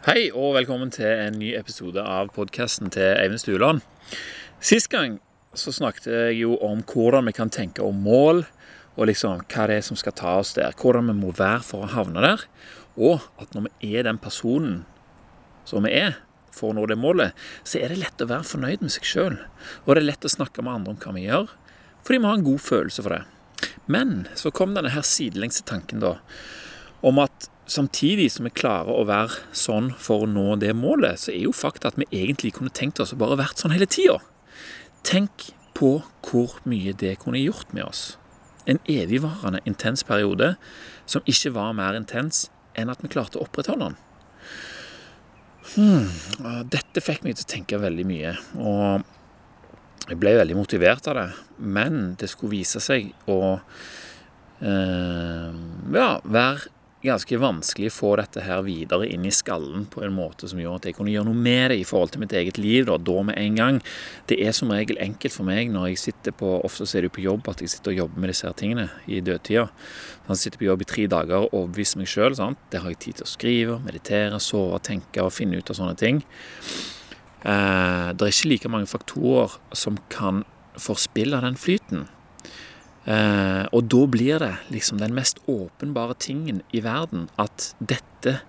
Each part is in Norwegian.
Hei og velkommen til en ny episode av podkasten til Eivind Stueland. Sist gang så snakket jeg jo om hvordan vi kan tenke om mål, og liksom hva det er som skal ta oss der. Hvordan vi må være for å havne der. Og at når vi er den personen som vi er for å nå det målet, så er det lett å være fornøyd med seg sjøl. Og det er lett å snakke med andre om hva vi gjør, fordi vi har en god følelse for det. Men så kom denne her sidelengse tanken da, om at samtidig som vi klarer å være sånn for å nå det målet, så er jo fakta at vi egentlig kunne tenkt oss å bare vært sånn hele tida. Tenk på hvor mye det kunne gjort med oss. En evigvarende intens periode som ikke var mer intens enn at vi klarte å opprettholde den. Hmm, dette fikk meg til å tenke veldig mye. Og jeg ble veldig motivert av det. Men det skulle vise seg å eh, ja, være ganske vanskelig å få dette her videre inn i skallen på en måte som gjør at jeg kunne gjøre noe med det i forhold til mitt eget liv da, da med en gang. Det er som regel enkelt for meg når jeg sitter på Ofte så er det på jobb at jeg sitter og jobber med disse her tingene i dødtida. Jeg sitter på jobb i tre dager og overbeviser meg sjøl. Det har jeg tid til å skrive, meditere, sove, tenke og finne ut av sånne ting. Eh, det er ikke like mange faktorer som kan forspille den flyten. Eh, og da blir det liksom den mest åpenbare tingen i verden at dette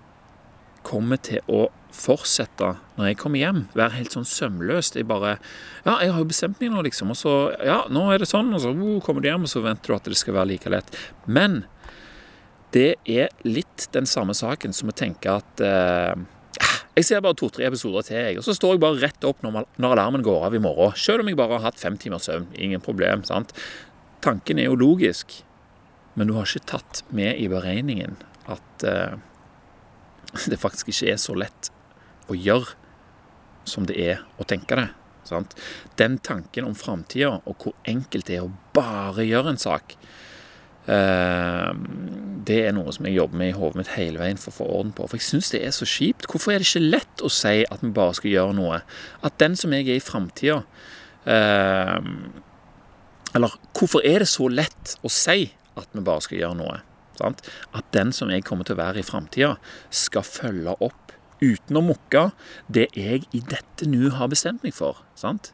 kommer til å fortsette når jeg kommer hjem. Være helt sånn sømløst. Jeg bare Ja, jeg har jo bestemt meg nå, liksom. Og så Ja, nå er det sånn. Og så uh, kommer du hjem, og så venter du at det skal være like lett. Men det er litt den samme saken som å tenke at eh, jeg ser bare to-tre episoder til, jeg, og så står jeg bare rett opp når, når alarmen går av i morgen. Selv om jeg bare har hatt fem timers søvn. Ingen problem. sant? Tanken er jo logisk, men du har ikke tatt med i beregningen at uh, det faktisk ikke er så lett å gjøre som det er å tenke det. Sant? Den tanken om framtida og hvor enkelt det er å bare gjøre en sak, uh, det er noe som jeg jobber med i hodet mitt hele veien for å få orden på. For jeg syns det er så kjipt. Hvorfor er det ikke lett å si at vi bare skal gjøre noe? At den som jeg er i framtida uh, eller hvorfor er det så lett å si at vi bare skal gjøre noe? Sant? At den som jeg kommer til å være i framtida, skal følge opp uten å mukke det jeg i dette nå har bestemt meg for. Sant?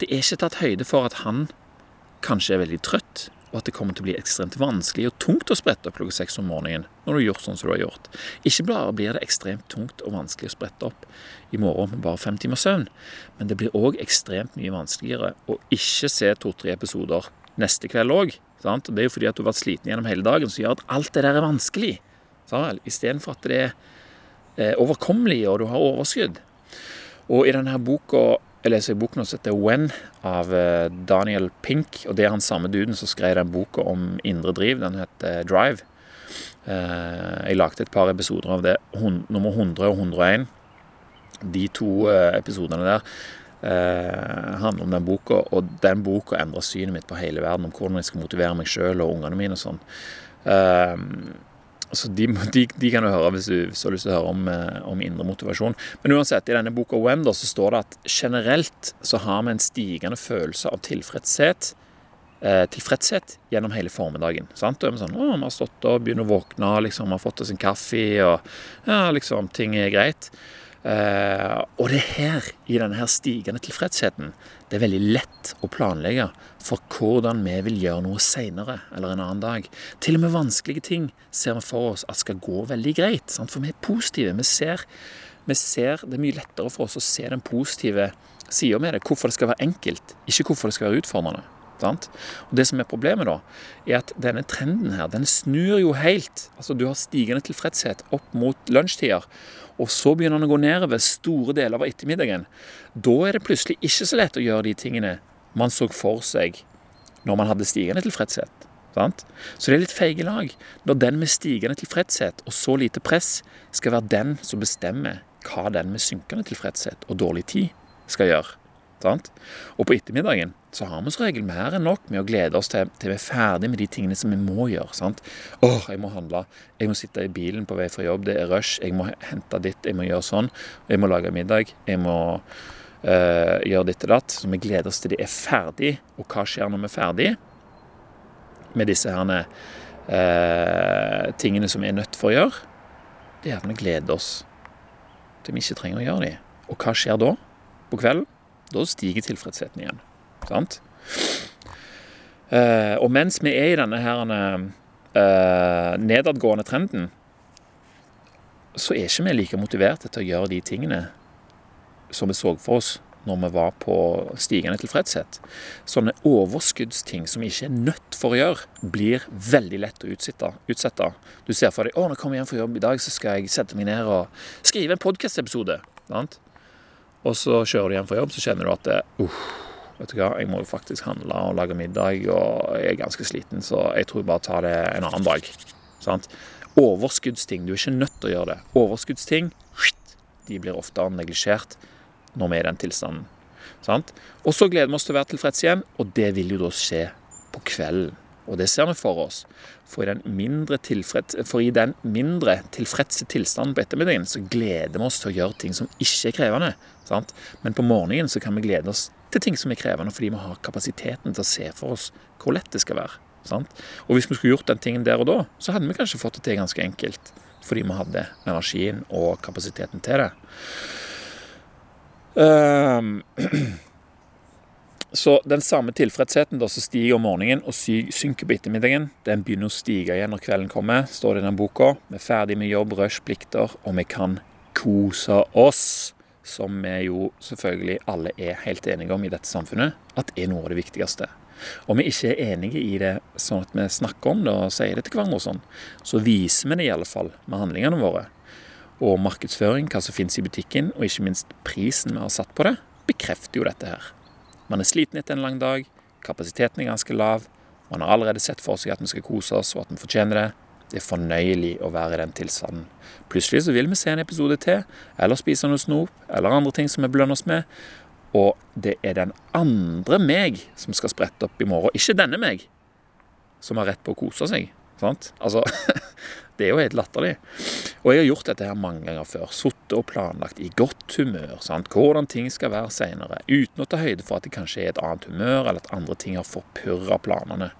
Det er ikke tatt høyde for at han kanskje er veldig trøtt, og at det kommer til å bli ekstremt vanskelig og tungt å sprette opp klokka seks om morgenen når du har gjort sånn som du har gjort. Ikke bare blir det ekstremt tungt og vanskelig å sprette opp i morgen med bare fem timers søvn, men det blir òg ekstremt mye vanskeligere å ikke se to-tre episoder neste kveld òg. Det er jo fordi at du har vært sliten gjennom hele dagen, som gjør at alt det der er vanskelig. Istedenfor at det er eh, overkommelig, og du har overskudd. Og i denne boka jeg leser en bok nå som heter When av eh, Daniel Pink. Og det er han samme duden som skrev den boka om indre driv. Den heter Drive. Eh, jeg lagde et par episoder av det. Nummer 100 og 101. De to eh, episodene der handler om den boka, og den boka endrer synet mitt på hele verden, om hvordan jeg skal motivere meg sjøl og ungene mine og sånn. Så de, de, de, kan du høre hvis du, hvis du, har lyst til å høre om, eh, om, indre motivasjon. Men uansett, i denne boka Wender så står det at generelt så har vi en stigende følelse av tilfredshet, eh, tilfredshet gjennom hele formiddagen. Sant? Og vi sånn, å, vi har stått og begynner å våkne, liksom, vi har fått oss en kaffe, og ja, liksom, ting er greit. Eh, og det er her, i denne her stigende tilfredsheten, det er veldig lett å planlegge for hvordan vi vil gjøre noe seinere eller en annen dag. Til og med vanskelige ting ser vi for oss at skal gå veldig greit. Sant? For vi er positive. Vi ser, vi ser, Det er mye lettere for oss å se den positive sida med det. Hvorfor det skal være enkelt, ikke hvorfor det skal være utfordrende. Sant? Og Det som er problemet, da, er at denne trenden her, den snur jo helt. Altså Du har stigende tilfredshet opp mot lunsjtider, og så begynner den å gå nedover store deler av ettermiddagen. Da er det plutselig ikke så lett å gjøre de tingene man så for seg når man hadde stigende tilfredshet. Sant? Så det er litt feige lag når den med stigende tilfredshet og så lite press skal være den som bestemmer hva den med synkende tilfredshet og dårlig tid skal gjøre. Sant? Og på ettermiddagen så har vi som regel mer enn nok med å glede oss til, til vi er ferdig med de tingene som vi må gjøre. sant? Åh, jeg må handle. Jeg må sitte i bilen på vei fra jobb. Det er rush. Jeg må hente ditt. Jeg må gjøre sånn. Jeg må lage middag. Jeg må øh, gjøre ditt og datt. Så vi gleder oss til de er ferdig. Og hva skjer når vi er ferdig med disse herne øh, tingene som vi er nødt for å gjøre? Det er at vi gleder oss til vi ikke trenger å gjøre de. Og hva skjer da? På kvelden? Da stiger tilfredsheten igjen. Sant? Eh, og mens vi er i denne her eh, nedadgående trenden, så er ikke vi like motiverte til å gjøre de tingene som vi så for oss når vi var på stigende tilfredshet. Sånne overskuddsting som vi ikke er nødt for å gjøre, blir veldig lett å utsette. utsette. Du ser for deg å, når jeg kommer hjem fra jobb i dag, så skal jeg sette meg ned og skrive en podkast-episode. Og så kjører du hjem fra jobb, så kjenner du at det, uh, vet du hva, jeg må jo faktisk handle og lage middag, og jeg er ganske sliten, så jeg tror jeg bare tar det en annen dag. Sant? Overskuddsting. Du er ikke nødt til å gjøre det. Overskuddsting de blir ofte neglisjert når vi er i den tilstanden. Sant? Og så gleder vi oss til å være tilfreds igjen, og det vil jo da skje på kvelden. Og det ser vi for oss. For i den mindre, tilfreds, den mindre tilfredse tilstanden på ettermiddagen, så gleder vi oss til å gjøre ting som ikke er krevende. Sant? Men på morgenen så kan vi glede oss til ting som er krevende, fordi vi har kapasiteten til å se for oss hvor lett det skal være. Sant? Og hvis vi skulle gjort den tingen der og da, så hadde vi kanskje fått det til ganske enkelt. Fordi vi hadde energien og kapasiteten til det. Um, så den samme tilfredsheten da som stiger om morgenen og synker på ettermiddagen, den begynner å stige igjen når kvelden kommer, står det i den boka. Vi er ferdig med jobb, rush, plikter, og vi kan kose oss. Som vi jo selvfølgelig alle er helt enige om i dette samfunnet, at er noe av det viktigste. Om vi ikke er enige i det sånn at vi snakker om det og sier det til hverandre, og sånn, så viser vi det i alle fall med handlingene våre og markedsføring, hva som finnes i butikken, og ikke minst prisen vi har satt på det, bekrefter jo dette her. Man er sliten etter en lang dag, kapasiteten er ganske lav, man har allerede sett for seg at vi skal kose oss, og at vi fortjener det. Det er fornøyelig å være i den tilstanden. Plutselig så vil vi se en episode til, eller spise noe snop, eller andre ting som vi belønner oss med. Og det er den andre meg som skal sprette opp i morgen, ikke denne meg, som har rett på å kose seg. Sant? Altså, det er jo helt latterlig. Og jeg har gjort dette her mange ganger før. Sittet og planlagt i godt humør. Sant? Hvordan ting skal være seinere. Uten å ta høyde for at det kanskje er et annet humør, eller at andre ting har forpurra planene.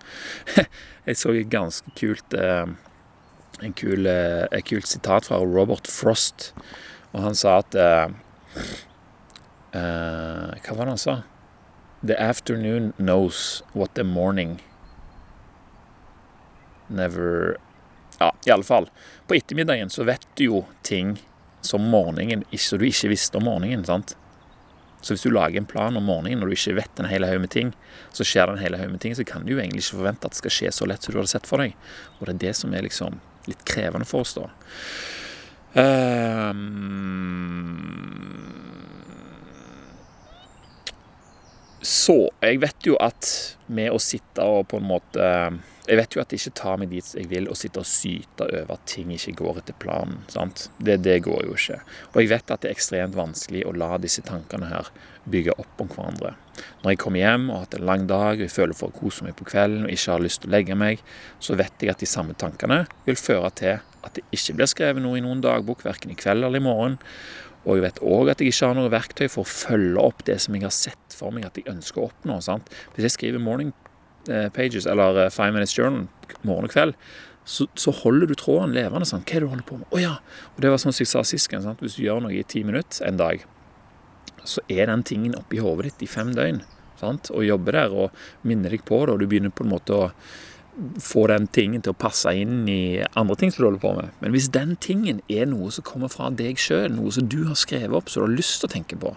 Jeg så et ganske kult eh, en kul, eh, et kult sitat fra Robert Frost. Og han sa at uh, Hva var det han sa? The afternoon knows what the morning never Ja, i alle fall. På ettermiddagen så vet du jo ting som morgenen som du ikke visste om morgenen. sant? Så hvis du lager en plan om morgenen når du ikke vet en hel haug med ting, så skjer det en hel haug med ting, så kan du jo egentlig ikke forvente at det skal skje så lett som du hadde sett for deg. Og det er det som er liksom litt krevende for oss, da. Um, så jeg vet jo at med å sitte og på en måte jeg vet jo at det ikke tar meg dit jeg vil, å sitte og syte over at ting ikke går etter planen. sant? Det, det, går jo ikke. Og jeg vet at det er ekstremt vanskelig å la disse tankene her bygge opp om hverandre. Når jeg kommer hjem og har hatt en lang dag og jeg føler for å kose meg på kvelden og ikke har lyst til å legge meg, så vet jeg at de samme tankene vil føre til at det ikke blir skrevet noe i noen dagbok, verken i kveld eller i morgen. Og jeg vet òg at jeg ikke har noe verktøy for å følge opp det som jeg har sett for meg at jeg ønsker å oppnå. sant? Hvis jeg skriver morning pages, eller eh, Five Minutes Journal morgen og kveld, så, så, holder du tråden levende. Sant? Hva er det du holder på med? Oh, ja! Og det var sånn som jeg sa sist gang. Hvis du gjør noe i ti minutter en dag, så er den tingen oppi hodet ditt i fem døgn. Sant? Og jobber der og minner deg på det, og du begynner på en måte å få den tingen til å passe inn i andre ting som du holder på med. Men hvis den tingen er noe som kommer fra deg sjøl, noe som du har skrevet opp, som du har lyst til å tenke på,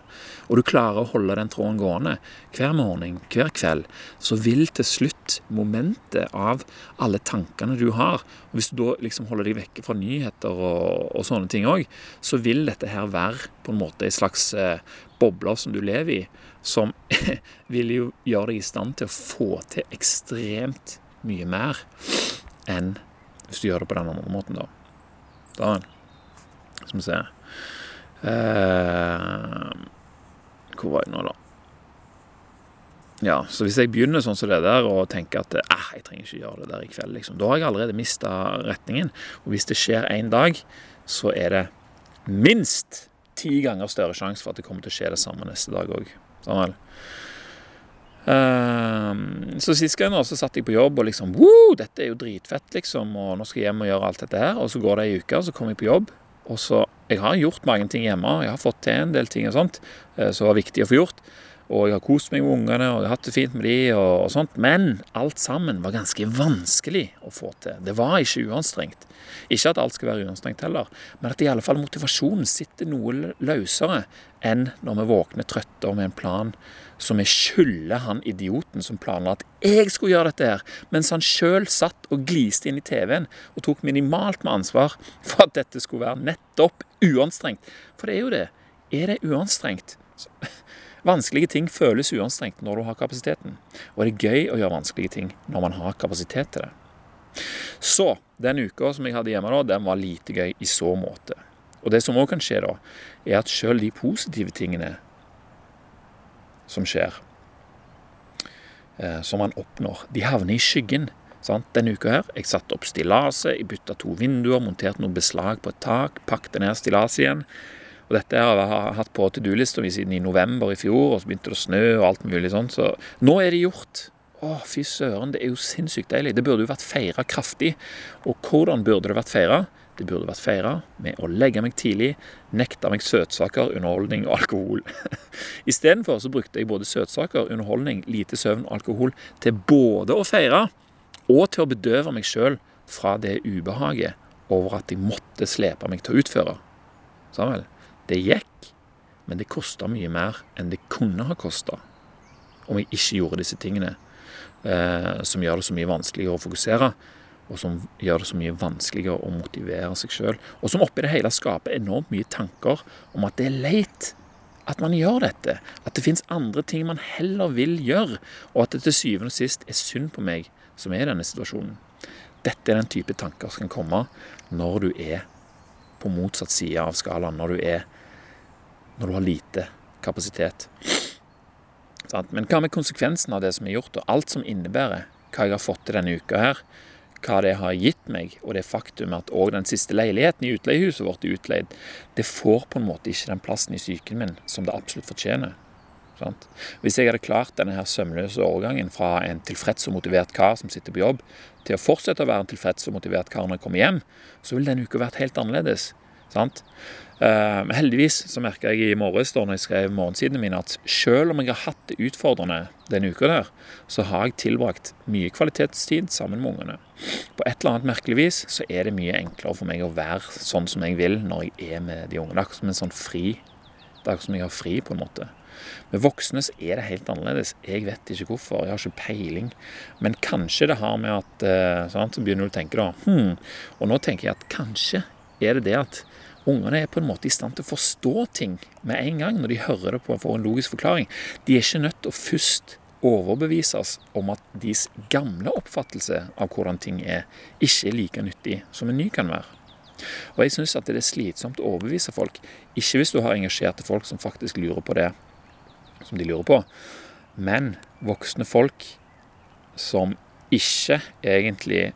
og du klarer å holde den tråden gående hver morgen, hver kveld, så vil til slutt momentet av alle tankene du har og Hvis du da liksom holder deg vekke fra nyheter og, og sånne ting òg, så vil dette her være på en måte ei slags eh, bobler som du lever i, som vil jo gjøre deg i stand til å få til ekstremt mye mer enn hvis du gjør det på den andre måten, da. Da Skal vi se eh, Hvor var jeg nå, da? Ja, så hvis jeg begynner sånn som det der og tenker at eh, jeg trenger ikke gjøre det der i kveld, liksom, da har jeg allerede mista retningen. Og hvis det skjer én dag, så er det minst ti ganger større sjanse for at det kommer til å skje det samme neste dag òg. Sånn så sist gang så satt jeg på jobb og liksom Woo, dette er jo dritfett, liksom. Og nå skal jeg hjem og gjøre alt dette her. Og så går det ei uke, og så kommer jeg på jobb. Og så, Jeg har gjort mange ting hjemme, jeg har fått til en del ting og sånt eh, som var viktig å få gjort. Og jeg har kost meg med ungene og jeg har hatt det fint med de og, og sånt. Men alt sammen var ganske vanskelig å få til. Det var ikke uanstrengt. Ikke at alt skal være uanstrengt heller, men at i alle fall motivasjonen sitter noe løsere enn når vi våkner trøtte og med en plan som vi skylder han idioten som planla at jeg skulle gjøre dette her, mens han sjøl satt og gliste inn i TV-en og tok minimalt med ansvar for at dette skulle være nettopp uanstrengt. For det er jo det. Er det uanstrengt? Vanskelige ting føles uanstrengt når du har kapasiteten. Og det er gøy å gjøre vanskelige ting når man har kapasitet til det. Så den uka som jeg hadde hjemme da, den var lite gøy i så måte. Og det som òg kan skje da, er at sjøl de positive tingene som skjer, eh, som man oppnår, de havner i skyggen. Sant? Denne uka her, jeg satte opp stillaset, jeg bytta to vinduer, monterte noe beslag på et tak, pakket ned stillaset igjen. Og dette har jeg hatt på to do-lista mi siden i november i fjor, og så begynte det å snø og alt mulig sånn. Så nå er det gjort. Å, fy søren, det er jo sinnssykt deilig. Det burde jo vært feira kraftig. Og hvordan burde det vært feira? Det burde vært feira med å legge meg tidlig, nekte meg søtsaker, underholdning og alkohol. Istedenfor så brukte jeg både søtsaker, underholdning, lite søvn og alkohol til både å feire og til å bedøve meg sjøl fra det ubehaget over at jeg måtte slepe meg til å utføre. Vel? Det gikk, men det kosta mye mer enn det kunne ha kosta om jeg ikke gjorde disse tingene eh, som gjør det så mye vanskeligere å fokusere, og som gjør det så mye vanskeligere å motivere seg sjøl, og som oppi det hele skaper enormt mye tanker om at det er leit at man gjør dette, at det fins andre ting man heller vil gjøre, og at det til syvende og sist er synd på meg som er i denne situasjonen. Dette er den type tanker som kan komme når du er på motsatt side av skalaen, når du er når du har lite kapasitet. Men hva med konsekvensen av det som er gjort, og alt som innebærer hva jeg har fått til denne uka her, hva det har gitt meg, og det faktum at òg den siste leiligheten i utleiehuset vårt er utleid, det får på en måte ikke den plassen i psyken min som det absolutt fortjener. Sant? Hvis jeg hadde klart denne her sømløse overgangen fra en tilfreds og motivert kar som sitter på jobb, til å fortsette å være en tilfreds og motivert kar når jeg kommer hjem, så ville denne uka vært helt annerledes. Sant? Men heldigvis så merka jeg i morges da jeg skrev morgensidene mine, at selv om jeg har hatt det utfordrende denne uka der, så har jeg tilbrakt mye kvalitetstid sammen med ungene. På et eller annet merkelig vis så er det mye enklere for meg å være sånn som jeg vil når jeg er med de ungene. Det er akkurat som en sånn fri Det er akkurat som jeg har fri, på en måte. Med voksne så er det helt annerledes. Jeg vet ikke hvorfor, jeg har ikke peiling. Men kanskje det har med at sant, Så begynner du å tenke da hmm. Og nå tenker jeg at kanskje er det det at Ungene er på en måte i stand til å forstå ting med en gang når de hører det på og får en logisk forklaring. De er ikke nødt til å først overbevises om at deres gamle oppfattelse av hvordan ting er, ikke er like nyttig som en ny kan være. Og jeg syns at det er slitsomt å overbevise folk. Ikke hvis du har engasjerte folk som faktisk lurer på det som de lurer på, men voksne folk som ikke egentlig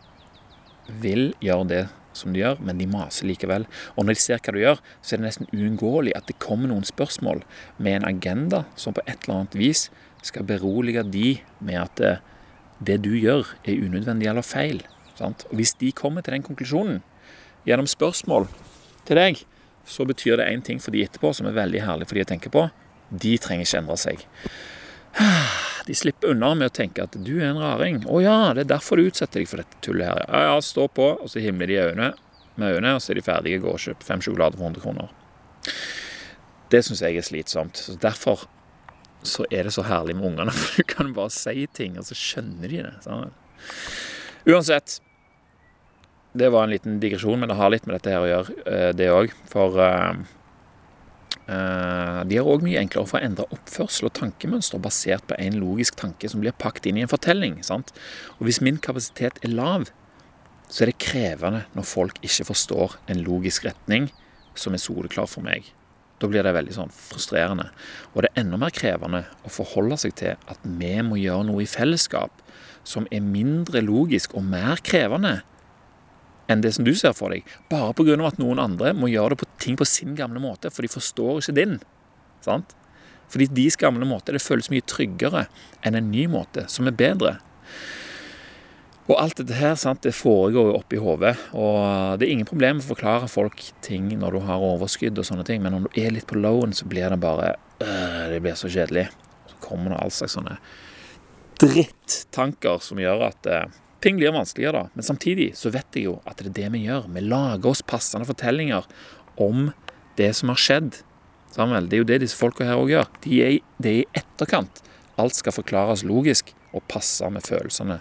vil gjøre det som de gjør, men de maser likevel. Og når de ser hva du gjør, så er det nesten uunngåelig at det kommer noen spørsmål med en agenda som på et eller annet vis skal berolige de med at det, eh, du gjør, er unødvendig eller feil. Sant? Og Hvis de kommer til den konklusjonen gjennom spørsmål til deg, så betyr det én ting for de etterpå som er veldig herlig for de å tenke på. De trenger ikke endre seg. De slipper unna med å tenke at du er en raring. 'Å ja, det er derfor du utsetter deg for dette tullet her.' Ja, ja, stå på, og så himler de øynene med øynene, og så er de ferdige. går og kjøper fem sjokolader for 100 kroner. Det syns jeg er slitsomt. Så Derfor så er det så herlig med ungene, for du kan bare si ting, og så skjønner de det. Sånn. Uansett. Det var en liten digresjon, men det har litt med dette her å gjøre, eh, det òg. For Eh, de er òg mye enklere for å endre oppførsel og tankemønster basert på en logisk tanke som blir pakket inn i en fortelling. Sant? Og Hvis min kapasitet er lav, så er det krevende når folk ikke forstår en logisk retning som er soleklar for meg. Da blir det veldig sånn frustrerende. Og det er enda mer krevende å forholde seg til at vi må gjøre noe i fellesskap som er mindre logisk og mer krevende enn det som du ser for deg. Bare pga. at noen andre må gjøre det på ting på sin gamle måte, for de forstår ikke din. Sant? Fordi deres gamle måte det føles mye tryggere enn en ny måte, som er bedre. Og alt dette her, sant, det foregår jo oppi hodet. Og det er ingen problem å forklare folk ting når du har overskudd og sånne ting, men om du er litt på lowen, så blir det bare øh, Det blir så kjedelig. Så kommer det all slags sånne drittanker som gjør at eh, ting blir vanskeligere, da. Men samtidig så vet jeg jo at det er det vi gjør. Vi lager oss passende fortellinger om det som har skjedd. Samuel, det er jo det disse folka her òg gjør. De er, det er i etterkant. Alt skal forklares logisk og passe med følelsene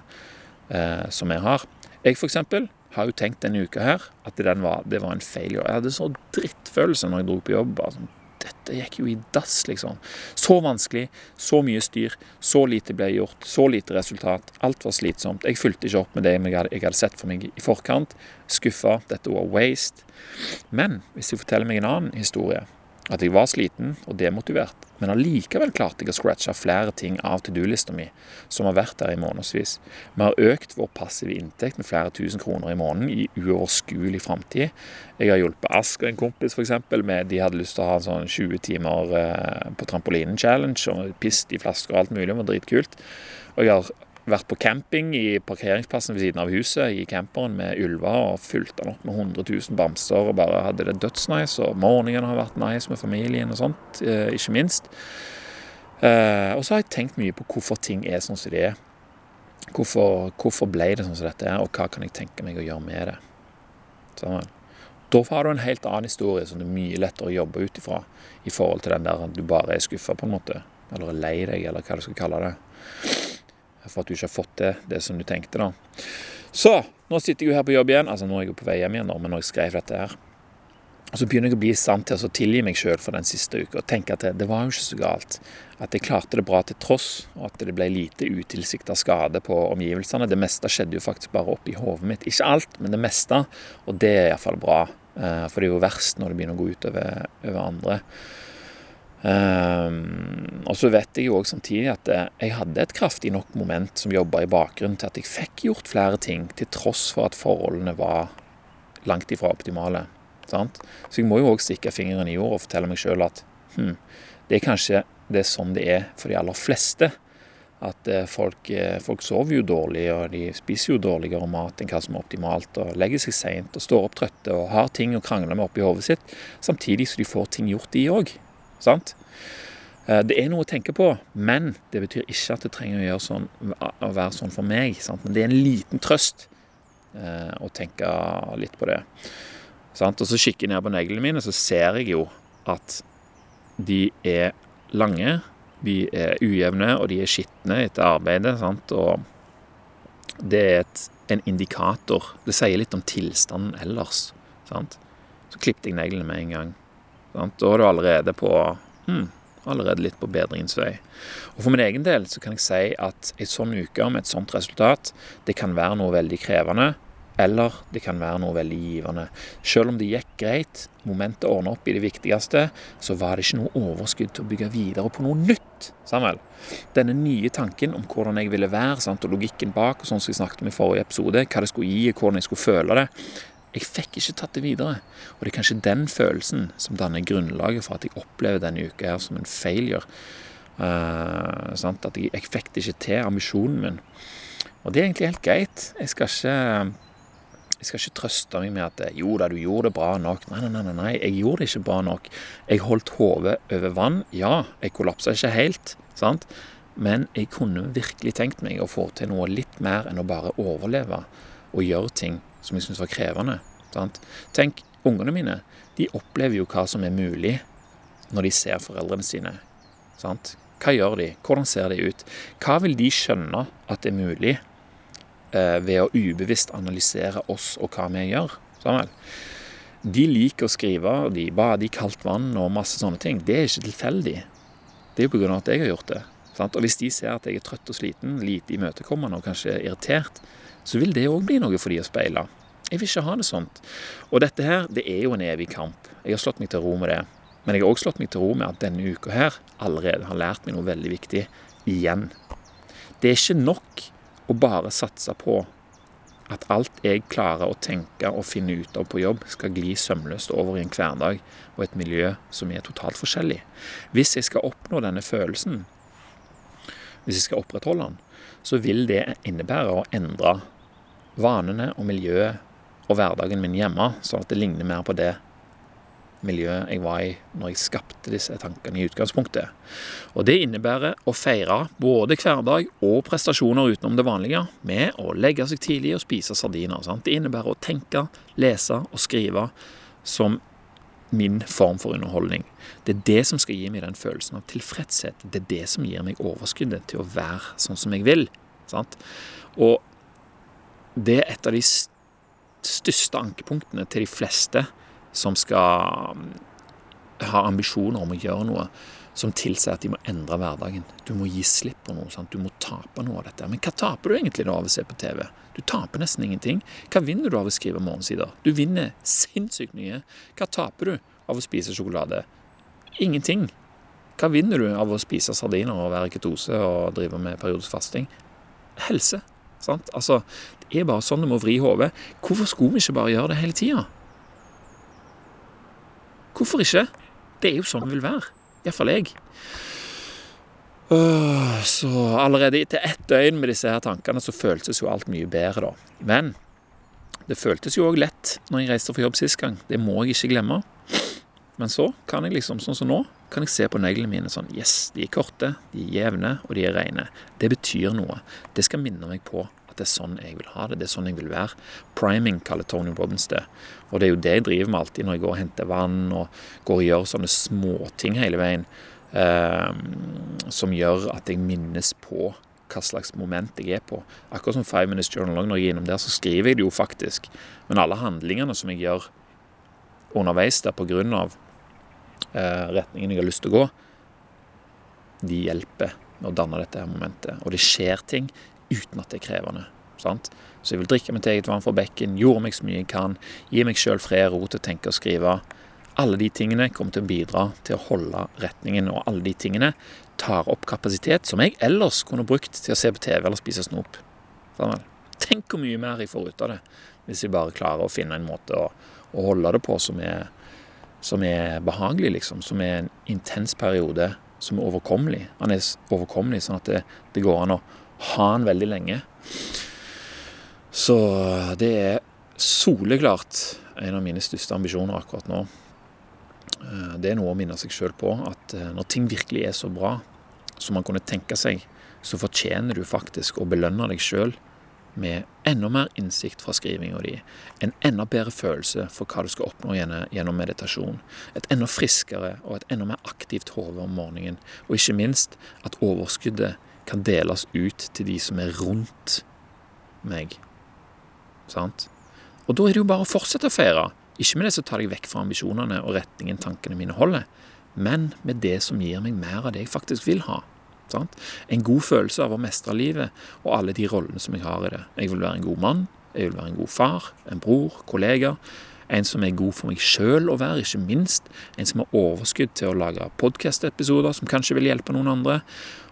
eh, som jeg har. Jeg eksempel, har jo tenkt denne uka her at var, det var en feil. Jeg hadde så drittfølelse når jeg dro på jobb. bare sånn, dette gikk jo i dass, liksom. Så vanskelig, så mye styr, så lite ble gjort, så lite resultat. Alt var slitsomt. Jeg fulgte ikke opp med det jeg hadde, jeg hadde sett for meg i forkant. Skuffa. Dette var waste. Men hvis jeg forteller meg en annen historie, at jeg var sliten og demotivert, men allikevel klarte jeg å scratche flere ting av to do-lista mi som har vært der i månedsvis. Vi har økt vår passive inntekt med flere tusen kroner i måneden i uoverskuelig framtid. Jeg har hjulpet Ask og en kompis for eksempel, med de hadde lyst til å ha en sånn 20 timer eh, på trampolinen-challenge og pist i flasker og alt mulig. Det var dritkult. Og jeg har vært på camping i parkeringsplassen ved siden av huset i camperen med ulver og fulgt den opp med 100 000 bamser og bare hadde det dødsnice. Og morgenen har vært nice med familien og sånt, eh, ikke minst. Eh, og så har jeg tenkt mye på hvorfor ting er sånn som de er. Hvorfor, hvorfor ble det sånn som dette er, og hva kan jeg tenke meg å gjøre med det. Sånn. Da har du en helt annen historie som det er mye lettere å jobbe ut ifra i forhold til den der at du bare er skuffa, på en måte. Eller er lei deg, eller hva du skal kalle det for at du ikke har fått til det som du tenkte. da. Så nå sitter jeg jo her på jobb igjen. Altså nå er jeg jo på vei hjem igjen, da, men når jeg skrev dette her og Så begynner jeg å bli i stand til å tilgi meg sjøl for den siste uka og tenke at det, det, var jo ikke så galt. At jeg klarte det bra til tross, og at det ble lite utilsikta skade på omgivelsene. Det meste skjedde jo faktisk bare oppi hodet mitt. Ikke alt, men det meste. Og det er iallfall bra. Eh, for det er jo verst når det begynner å gå ut over andre. Um, og så vet jeg jo òg samtidig at eh, jeg hadde et kraftig nok moment som jobba i bakgrunnen til at jeg fikk gjort flere ting, til tross for at forholdene var langt ifra optimale. Sant? Så jeg må jo òg stikke fingeren i jorda og fortelle meg sjøl at hm, det er kanskje det er sånn det er for de aller fleste. At eh, folk, eh, folk, sover jo dårlig, og de spiser jo dårligere mat enn hva som er optimalt, og legger seg seint og står opp trøtte og har ting å krangle med oppi hodet sitt, samtidig som de får ting gjort, de òg. Sant? Eh, det er noe å tenke på, men det betyr ikke at det trenger å, sånn, å være sånn for meg. Sant? Men det er en liten trøst eh, å tenke litt på det. Sant? Og så kikker jeg ned på neglene mine, så ser jeg jo at de er lange, de er ujevne, og de er skitne etter arbeidet. Sant? Og det er et, en indikator. Det sier litt om tilstanden ellers. Så klippet jeg neglene med en gang. Sant? Da er du allerede på hmm, allerede litt på bedringens vei. Og For min egen del så kan jeg si at en sånn uke med et sånt resultat, det kan være noe veldig krevende, eller det kan være noe veldig givende. Selv om det gikk greit, momentet ordna opp i det viktigste, så var det ikke noe overskudd til å bygge videre på noe nytt. Samuel. Denne nye tanken om hvordan jeg ville være, sant, og logikken bak, og sånn som jeg snakket om i forrige episode, hva det skulle gi, og hvordan jeg skulle føle det, jeg fikk ikke tatt det videre. Og det er kanskje den følelsen som danner grunnlaget for at jeg opplever denne uka her som en failure. Uh, at jeg, jeg fikk det ikke til, ambisjonen min. Og det er egentlig helt greit. Jeg skal ikke, jeg skal ikke trøste meg med at jo da, du gjorde det bra nok. Nei, nei, nei, nei, jeg gjorde det ikke bra nok. Jeg holdt hodet over vann. Ja, jeg kollapsa ikke helt, sant? men jeg kunne virkelig tenkt meg å få til noe litt mer enn å bare overleve og gjøre ting som jeg syntes var krevende. Sant? Tenk, ungene mine de opplever jo hva som er mulig når de ser foreldrene sine. Sant? Hva gjør de? Hvordan ser de ut? Hva vil de skjønne at er mulig eh, ved å ubevisst analysere oss og hva vi gjør? Samuel? De liker å skrive, de bader i kaldt vann og masse sånne ting. Det er ikke tilfeldig. Det er jo pga. at jeg har gjort det. Sant? Og hvis de ser at jeg er trøtt og sliten, lite imøtekommende og kanskje irritert, så vil det òg bli noe for de å speile. Jeg vil ikke ha det sånt. Og dette her, det er jo en evig kamp. Jeg har slått meg til ro med det. Men jeg har òg slått meg til ro med at denne uka her allerede har lært meg noe veldig viktig igjen. Det er ikke nok å bare satse på at alt jeg klarer å tenke og finne ut av på jobb, skal gli sømløst over i en hverdag og et miljø som er totalt forskjellig. Hvis jeg skal oppnå denne følelsen, hvis jeg skal opprettholde den, så vil det innebære å endre vanene og miljøet og hverdagen min hjemme, sånn at det ligner mer på det miljøet jeg var i når jeg skapte disse tankene i utgangspunktet. Og det innebærer å feire både hverdag og prestasjoner utenom det vanlige med å legge seg tidlig og spise sardiner. Sant? Det innebærer å tenke, lese og skrive som min form for underholdning. Det er det som skal gi meg den følelsen av tilfredshet. Det er det som gir meg overskuddet til å være sånn som jeg vil. Sant? Og det er et av de største ankepunktene til de fleste som skal um, ha ambisjoner om å gjøre noe som tilsier at de må endre hverdagen. Du må gi slipp på noe. Sant? Du må tape noe av dette. Men hva taper du egentlig da av å se på TV? Du taper nesten ingenting. Hva vinner du av å skrive morgensider? Du vinner sinnssykt mye. Hva taper du av å spise sjokolade? Ingenting. Hva vinner du av å spise sardiner og være i ketose og drive med periodisk fasting? Helse. Sant? Altså, det er bare sånn du må vri hodet. Hvorfor skulle vi ikke bare gjøre det hele tida? Hvorfor ikke? Det er jo sånn det vil være. Iallfall jeg. Så allerede etter ett døgn med disse her tankene så føltes jo alt mye bedre, da. Men det føltes jo òg lett når jeg reiste for jobb sist gang. Det må jeg ikke glemme. Men så kan jeg liksom, sånn som nå, kan jeg se på neglene mine sånn Yes, de er korte, de er jevne, og de er rene. Det betyr noe. Det skal minne meg på at det er sånn jeg vil ha det. Det er sånn jeg vil være. Priming kaller Tony Robbins det. Og det er jo det jeg driver med alltid når jeg går og henter vann og går og gjør sånne småting hele veien. Eh, som gjør at jeg minnes på hva slags moment jeg er på. Akkurat som Five Minutes Journal, når jeg er innom der, så skriver jeg det jo faktisk. Men alle handlingene som jeg gjør underveis der av eh, retningen jeg har lyst til å gå, de hjelper med å danne dette her momentet. Og det skjer ting uten at det er krevende. Sant? Så jeg vil drikke mitt eget vann fra bekken, gjorde meg så mye jeg kan, gi meg sjøl fred og ro til å tenke og skrive. Alle de tingene kommer til å bidra til å holde retningen, og alle de tingene tar opp kapasitet som jeg ellers kunne brukt til å se på TV eller spise snop. Sånn Tenk hvor mye mer jeg får ut av det, hvis jeg bare klarer å finne en måte å, å holde det på som er, som er behagelig, liksom. Som er en intens periode som er overkommelig. Han er overkommelig sånn at det, det går an å ha den veldig lenge. Så det er soleklart en av mine største ambisjoner akkurat nå. Eh, det er noe å minne seg sjøl på, at eh, når ting virkelig er så bra som man kunne tenke seg, så fortjener du faktisk å belønne deg sjøl med enda mer innsikt fra skrivinga di, en enda bedre følelse for hva du skal oppnå gjennom meditasjon, et enda friskere og et enda mer aktivt hode om morgenen, og ikke minst at overskuddet kan deles ut til de som er rundt meg. Sant? Og da er det jo bare å fortsette å feire. Ikke med det som tar deg vekk fra ambisjonene og retningen tankene mine holder, men med det som gir meg mer av det jeg faktisk vil ha. Sant? En god følelse av å mestre livet og alle de rollene som jeg har i det. Jeg vil være en god mann, jeg vil være en god far, en bror, kollega. En som er god for meg sjøl å være, ikke minst. En som har overskudd til å lage podkast-episoder som kanskje vil hjelpe noen andre.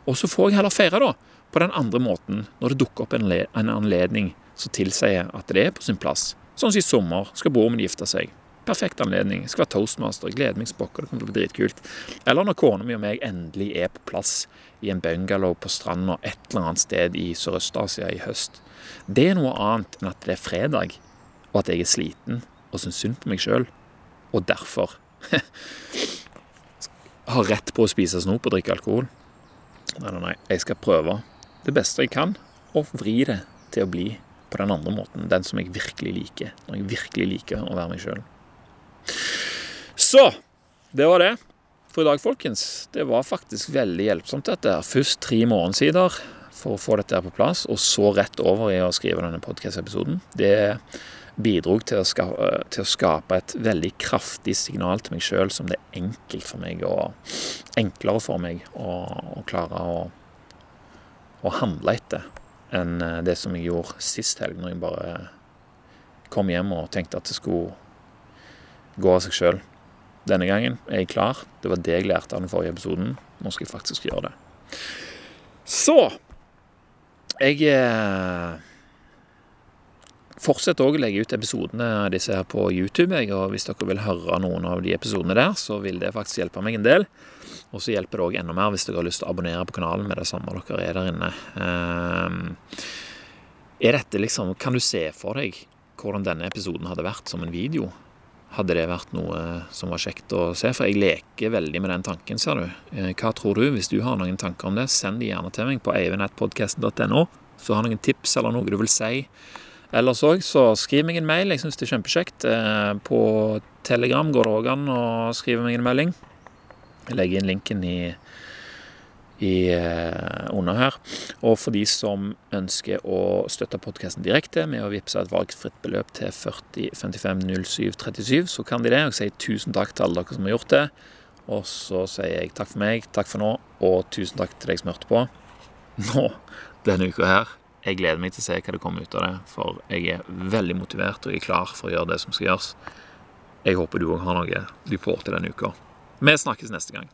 Og så får jeg heller feire, da, på den andre måten, når det dukker opp en, anledning som tilsier at det er på sin plass. Sånn som i sommer skal broren gifte seg. Perfekt anledning. Jeg skal være toastmaster. Jeg gleder meg spokker. Det kommer til å bli dritkult. Eller når kona mi og meg endelig er på plass i en bungalow på stranda et eller annet sted i Sørøst-Asia i høst. Det er noe annet enn at det er fredag, og at jeg er sliten og syns synd på meg sjøl, og derfor har rett på å spise snop og drikke alkohol. Nei, nei, nei. Jeg skal prøve det beste jeg kan, og vri det til å bli på den andre måten. Den som jeg virkelig liker. Når jeg virkelig liker å være meg sjøl. Så det var det for i dag, folkens. Det var faktisk veldig hjelpsomt, dette. Først tre morgensider for å få dette her på plass, og så rett over i å skrive denne podkast-episoden. Det bidro til, til, å skape et veldig kraftig signal til meg sjøl som det er enkelt for meg og enklere for meg å, å klare å, å, handle etter enn eh, det som jeg gjorde sist helg, når jeg bare kom hjem og tenkte at det skulle gå av seg sjøl. Denne gangen er jeg klar. Det var det jeg lærte av den forrige episoden. Nå skal jeg faktisk gjøre det. Så Jeg fortsetter òg å legge ut episodene av disse her på YouTube. Jeg, og Hvis dere vil høre noen av de episodene der, så vil det faktisk hjelpe meg en del. Og så hjelper det òg enda mer hvis dere har lyst til å abonnere på kanalen med det samme dere er der inne. Um, Er dette liksom Kan du se for deg hvordan denne episoden hadde vært som en video? Hadde det vært noe som var kjekt å se? For jeg leker veldig med den tanken, ser du. Eh, hva tror du? Hvis du har noen tanker om det, send de gjerne til meg på eivinettpodkasten.no. Så har noen tips eller noe du vil si. Ellers òg, så skriv meg en mail. Jeg syns det er kjempekjekt. Eh, på Telegram går det òg an å skrive meg en melding. Jeg legger inn linken i i, eh, under her. Og for de som ønsker å støtte podkasten direkte med å vippse et valgfritt beløp til 40 55 07 37, så kan de det. Og jeg sier tusen takk til alle dere som har gjort det. Og så sier jeg takk for meg, takk for nå, og tusen takk til deg som hørte på nå denne uka her. Jeg gleder meg til å se hva det kommer ut av det, for jeg er veldig motivert og er klar for å gjøre det som skal gjøres. Jeg håper du òg har noe du får til denne uka. Vi snakkes neste gang.